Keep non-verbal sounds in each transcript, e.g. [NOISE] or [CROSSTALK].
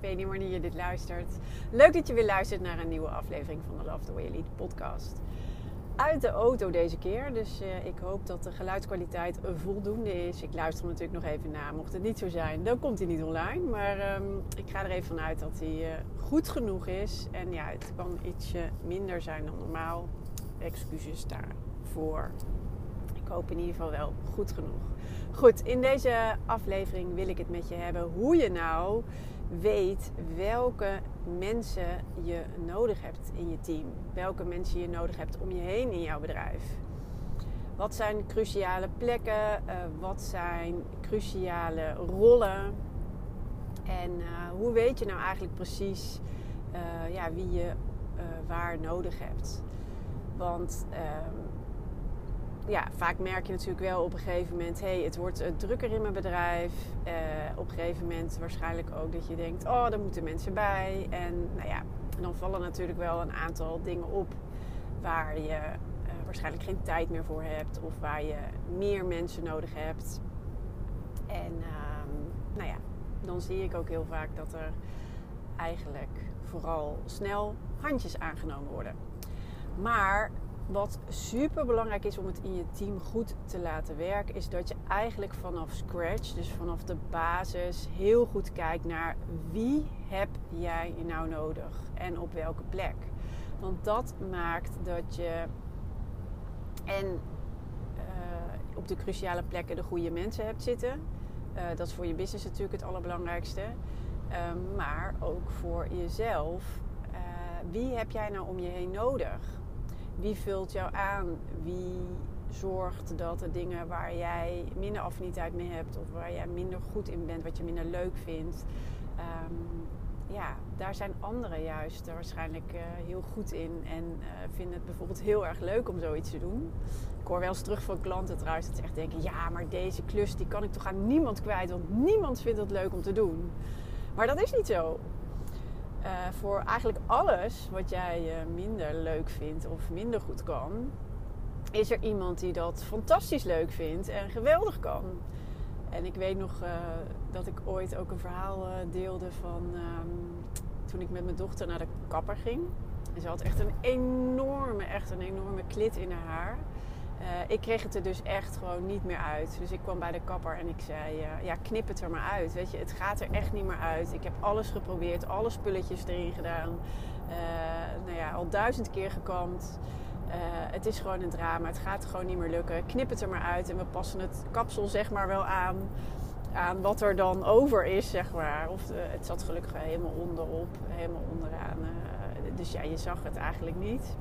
Ik weet niet wanneer je dit luistert. Leuk dat je weer luistert naar een nieuwe aflevering van de Love the Way You Lead podcast. Uit de auto deze keer, dus uh, ik hoop dat de geluidskwaliteit voldoende is. Ik luister natuurlijk nog even na. Mocht het niet zo zijn, dan komt hij niet online. Maar um, ik ga er even vanuit dat hij uh, goed genoeg is. En ja, het kan ietsje minder zijn dan normaal. Excuses daarvoor hoop in ieder geval wel goed genoeg. Goed, in deze aflevering wil ik het met je hebben hoe je nou weet welke mensen je nodig hebt in je team. Welke mensen je nodig hebt om je heen in jouw bedrijf. Wat zijn cruciale plekken? Uh, wat zijn cruciale rollen? En uh, hoe weet je nou eigenlijk precies uh, ja, wie je waar nodig hebt? Want ehm, ja, vaak merk je natuurlijk wel op een gegeven moment, hey, het wordt uh, drukker in mijn bedrijf. Uh, op een gegeven moment waarschijnlijk ook dat je denkt, oh, daar moeten mensen bij. En nou ja, dan vallen natuurlijk wel een aantal dingen op waar je uh, waarschijnlijk geen tijd meer voor hebt of waar je meer mensen nodig hebt. En ehm, nou ja, dan zie ik ook heel vaak dat er eigenlijk vooral snel handjes aangenomen worden. Maar wat super belangrijk is om het in je team goed te laten werken, is dat je eigenlijk vanaf scratch, dus vanaf de basis, heel goed kijkt naar wie heb jij nou nodig en op welke plek. Want dat maakt dat je en uh, op de cruciale plekken de goede mensen hebt zitten. Uh, dat is voor je business natuurlijk het allerbelangrijkste. Uh, maar ook voor jezelf. wie heb jij nou om je heen nodig? Wie vult jou aan? Wie zorgt dat de dingen waar jij minder affiniteit mee hebt of waar jij minder goed in bent, wat je minder leuk vindt, um, ja, daar zijn anderen juist waarschijnlijk uh, heel goed in en uh, vinden het bijvoorbeeld heel erg leuk om zoiets te doen. Ik hoor wel eens terug van klanten trouwens dat ze echt denken: ja, maar deze klus die kan ik toch aan niemand kwijt, want niemand vindt het leuk om te doen. Maar dat is niet zo. Uh, voor eigenlijk alles wat jij uh, minder leuk vindt of minder goed kan, is er iemand die dat fantastisch leuk vindt en geweldig kan. En ik weet nog uh, dat ik ooit ook een verhaal deelde van um, toen ik met mijn dochter naar de kapper ging. En ze had echt een enorme, echt een enorme klit in haar haar. Uh, ik kreeg het er dus echt gewoon niet meer uit. Dus ik kwam bij de kapper en ik zei: uh, Ja, knip het er maar uit. Weet je, het gaat er echt niet meer uit. Ik heb alles geprobeerd, alle spulletjes erin gedaan. Uh, nou ja, al duizend keer gekamd. het is gewoon een drama. Het gaat gewoon niet meer lukken. Knip het er maar uit en we passen het kapsel zeg maar wel aan. Aan wat er dan over is, zeg maar. Of het zat gelukkig helemaal onderop, helemaal onderaan. dus ja, je zag het eigenlijk niet.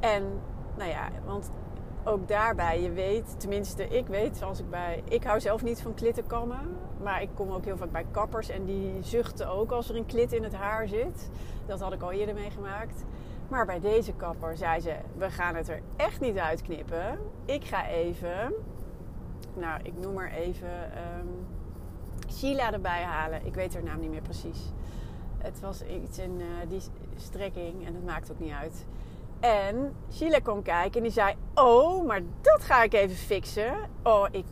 En nou ja, want ook daarbij, je weet, tenminste ik weet, als ik bij... Ik hou zelf niet van klittenkammen, maar ik kom ook heel vaak bij kappers en die zuchten ook als er een klit in het haar zit. Dat had ik al eerder meegemaakt. Maar bij deze kapper zei ze, we gaan het er echt niet uitknippen. Ik ga even, nou ik noem maar even, um, Sheila erbij halen. Ik weet haar naam niet meer precies. Het was iets in uh, die strekking en dat maakt ook niet uit. En Sheila kwam kijken en die zei: Oh, maar dat ga ik even fixen. Oh, ik,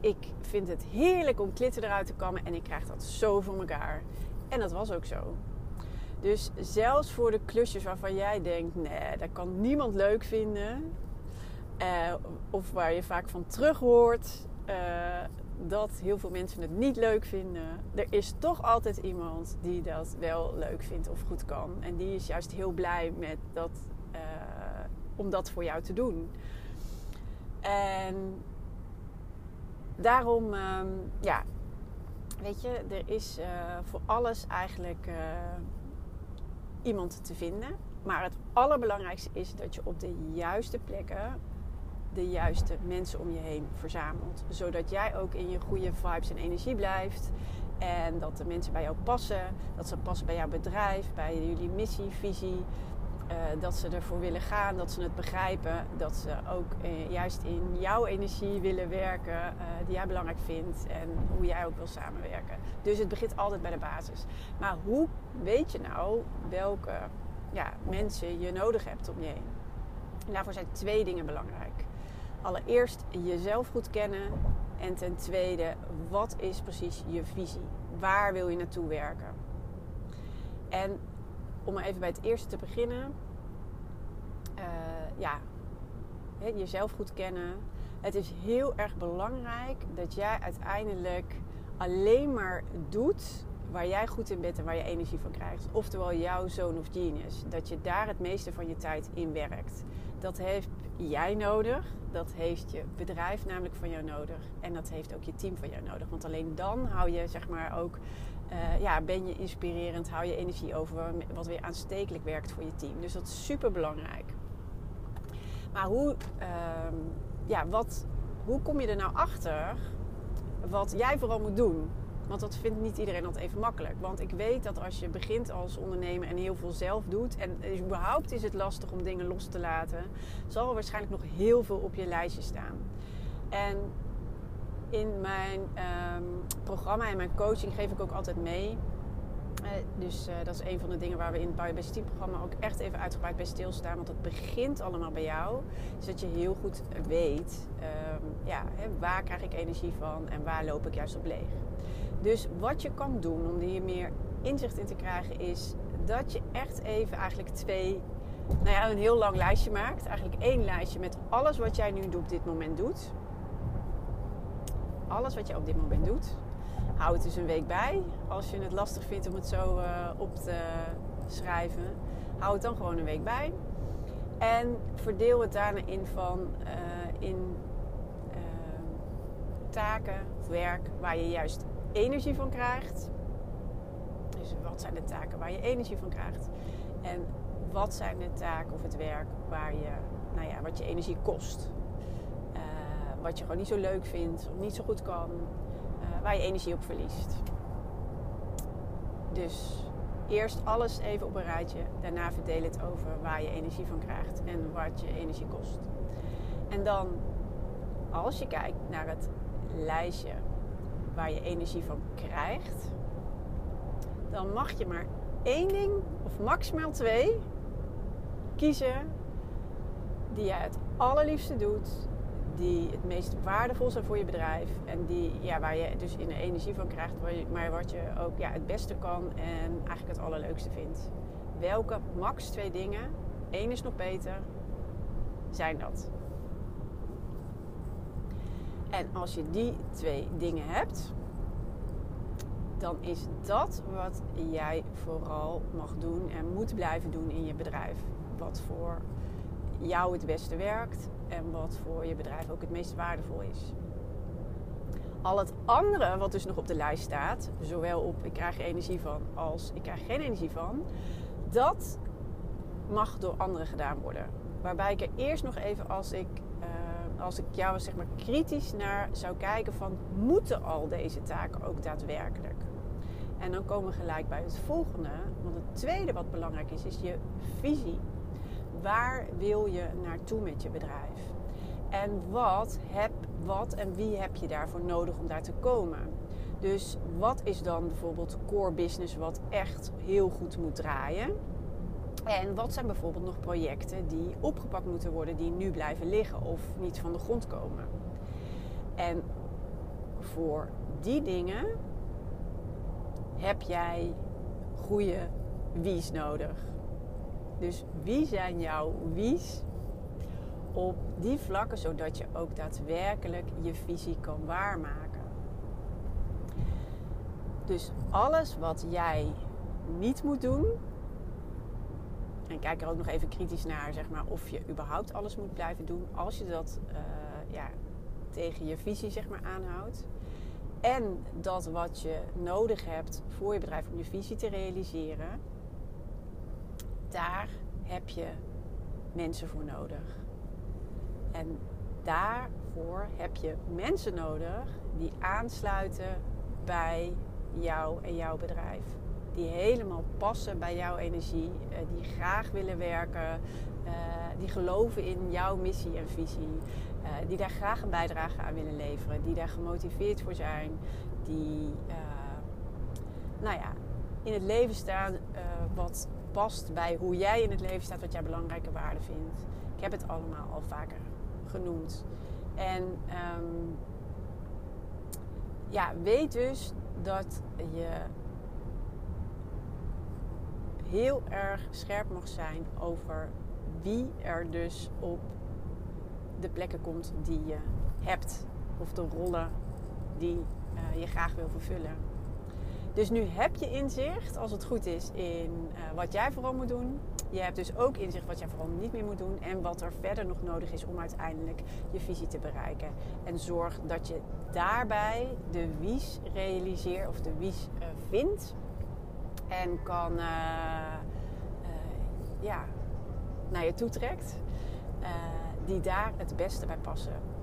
ik vind het heerlijk om klitten eruit te kammen en ik krijg dat zo voor elkaar. En dat was ook zo. Dus zelfs voor de klusjes waarvan jij denkt: nee, dat kan niemand leuk vinden. Uh, of waar je vaak van terug hoort uh, dat heel veel mensen het niet leuk vinden. Er is toch altijd iemand die dat wel leuk vindt of goed kan. En die is juist heel blij met dat om dat voor jou te doen. En daarom, ehm, ja, weet je, er is eh, voor alles eigenlijk uh, iemand te vinden. Maar het allerbelangrijkste is dat je op de juiste plekken de juiste mensen om je heen verzamelt. Zodat jij ook in je goede vibes en energie blijft. En dat de mensen bij jou passen. Dat ze passen bij jouw bedrijf, bij jullie missie, visie. Uh, dat ze ervoor willen gaan, dat ze het begrijpen. Dat ze ook uh, juist in jouw energie willen werken, uh, die jij belangrijk vindt. En hoe jij ook wil samenwerken. Dus het begint altijd bij de basis. Maar hoe weet je nou welke ja, mensen je nodig hebt om je heen? En daarvoor zijn twee dingen belangrijk. Allereerst jezelf goed kennen. En ten tweede, wat is precies je visie? Waar wil je naartoe werken? En om maar even bij het eerste te beginnen. Uh, ja, jezelf goed kennen. Het is heel erg belangrijk dat jij uiteindelijk alleen maar doet waar jij goed in bent en waar je energie van krijgt. Oftewel jouw zone of genius. Dat je daar het meeste van je tijd in werkt. Dat heeft jij nodig. Dat heeft je bedrijf namelijk van jou nodig. En dat heeft ook je team van jou nodig. Want alleen dan hou je zeg maar ook... Uh, ja, ben je inspirerend, hou je energie over, wat weer aanstekelijk werkt voor je team. Dus dat is super belangrijk. Maar hoe, uh, ja, wat, hoe kom je er nou achter wat jij vooral moet doen? Want dat vindt niet iedereen altijd even makkelijk. Want ik weet dat als je begint als ondernemer en heel veel zelf doet. En überhaupt is het lastig om dingen los te laten. Zal er waarschijnlijk nog heel veel op je lijstje staan. En in mijn um, programma en mijn coaching geef ik ook altijd mee. Uh, dus uh, dat is een van de dingen waar we in het Biobest Team programma ook echt even uitgebreid bij stilstaan. Want het begint allemaal bij jou. Dus dat je heel goed weet, um, ja, hè, waar krijg ik energie van en waar loop ik juist op leeg. Dus wat je kan doen om hier meer inzicht in te krijgen is dat je echt even eigenlijk twee, nou ja, een heel lang lijstje maakt. Eigenlijk één lijstje met alles wat jij nu op dit moment doet. Alles wat je op dit moment doet. Hou het dus een week bij. Als je het lastig vindt om het zo uh, op te schrijven, hou het dan gewoon een week bij. En verdeel het daarna in van uh, in uh, taken of werk waar je juist energie van krijgt. Dus wat zijn de taken waar je energie van krijgt? En wat zijn de taken of het werk waar je, nou ja, wat je energie kost? Wat je gewoon niet zo leuk vindt of niet zo goed kan, uh, waar je energie op verliest. Dus eerst alles even op een rijtje, daarna verdeel het over waar je energie van krijgt en wat je energie kost. En dan, als je kijkt naar het lijstje waar je energie van krijgt, dan mag je maar één ding of maximaal twee kiezen die jij het allerliefste doet, die het meest waardevol zijn voor je bedrijf en die, ja, waar je dus in de energie van krijgt, maar wat je ook ja, het beste kan en eigenlijk het allerleukste vindt. Welke max twee dingen, één is nog beter, zijn dat? En als je die twee dingen hebt, dan is dat wat jij vooral mag doen en moet blijven doen in je bedrijf. Wat voor jou het beste werkt en wat voor je bedrijf ook het meest waardevol is. Al het andere wat dus nog op de lijst staat, zowel op ik krijg er energie van als ik krijg geen energie van, dat mag door anderen gedaan worden. Waarbij ik er eerst nog even als ik als ik jou zeg maar kritisch naar zou kijken van moeten al deze taken ook daadwerkelijk? En dan komen we gelijk bij het volgende. Want het tweede wat belangrijk is, is je visie. Waar wil je naartoe met je bedrijf? En wat, heb, wat en wie heb je daarvoor nodig om daar te komen? Dus wat is dan bijvoorbeeld core business wat echt heel goed moet draaien? En wat zijn bijvoorbeeld nog projecten die opgepakt moeten worden, die nu blijven liggen of niet van de grond komen? En voor die dingen heb jij goede wie's nodig. Dus wie zijn jouw wie's op die vlakken, zodat je ook daadwerkelijk je visie kan waarmaken? Dus alles wat jij niet moet doen, en kijk er ook nog even kritisch naar, zeg maar, of je überhaupt alles moet blijven doen. Als je dat uh, ja, tegen je visie zeg maar aanhoudt. En dat wat je nodig hebt voor je bedrijf om je visie te realiseren, daar heb je mensen voor nodig. En daarvoor heb je mensen nodig die aansluiten bij jou en jouw bedrijf. Die helemaal passen bij jouw energie, eh, die graag willen werken, eh, die geloven in jouw missie en visie, eh, die daar graag een bijdrage aan willen leveren, die daar gemotiveerd voor zijn, die nou ja, in het leven staan wat past bij hoe jij in het leven staat, wat jij belangrijke waarden vindt. Ik heb het allemaal al vaker genoemd. En um, ja, weet dus dat je heel erg scherp mag zijn over wie er dus op de plekken komt die je hebt. Of de rollen die uh, je graag wil vervullen. Dus nu heb je inzicht, als het goed is, in uh, wat jij vooral moet doen. Je hebt dus ook inzicht wat jij vooral niet meer moet doen. En wat er verder nog nodig is om uiteindelijk je visie te bereiken. En zorg dat je daarbij de wies realiseert of de wies uh, vindt. En kan, uh, ja, naar je toe trekt. die daar het beste bij passen.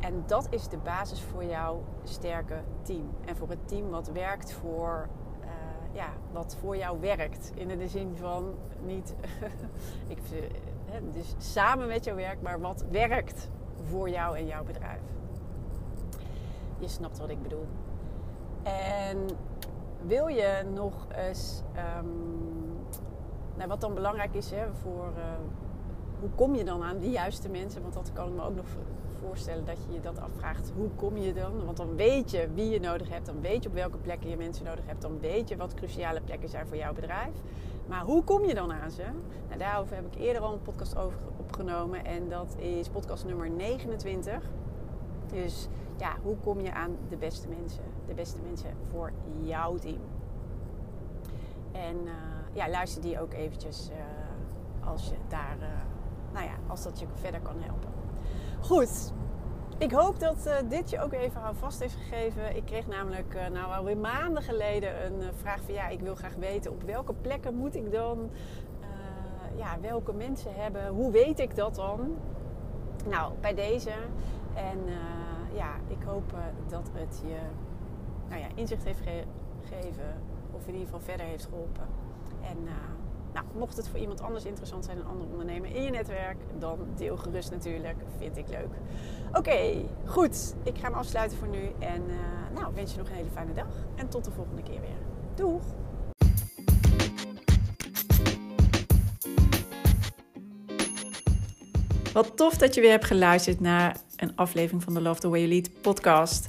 En dat is de basis voor jouw sterke team. En voor het team wat werkt voor, uh, ja, wat voor jou werkt. In de zin van niet, [LAUGHS] ik, dus samen met jou werkt, maar wat werkt voor jou en jouw bedrijf. Je snapt wat ik bedoel. En wil je nog eens, um, nou, wat dan belangrijk is hè, voor, uh, hoe kom je dan aan die juiste mensen? Want dat kan ik me ook nog voorstellen dat je je dat afvraagt. Hoe kom je dan? Want dan weet je wie je nodig hebt. Dan weet je op welke plekken je mensen nodig hebt. Dan weet je wat cruciale plekken zijn voor jouw bedrijf. Maar hoe kom je dan aan ze? Nou, daarover heb ik eerder al een podcast over opgenomen. En dat is podcast nummer 29. Dus ja, hoe kom je aan de beste mensen? De beste mensen voor jouw team. En uh, ja, luister die ook eventjes uh, als je daar, uh, nou ja, als dat je verder kan helpen. Goed, ik hoop dat uh, dit je ook even vast heeft gegeven. Ik kreeg namelijk uh, nou alweer maanden geleden een uh, vraag van ja, ik wil graag weten op welke plekken moet ik dan, ja, welke mensen hebben, hoe weet ik dat dan? Nou, bij deze. En ja, ik hoop dat het je nou ja, inzicht heeft gegeven of in ieder geval verder heeft geholpen. En nou, mocht het voor iemand anders interessant zijn, een andere ondernemer in je netwerk, dan deel gerust natuurlijk. Vind ik leuk. Oké, goed. Ik ga hem afsluiten voor nu. En uh, nou, wens je nog een hele fijne dag. En tot de volgende keer weer. Doeg! Wat tof dat je weer hebt geluisterd naar een aflevering van de Love the Way You Lead podcast.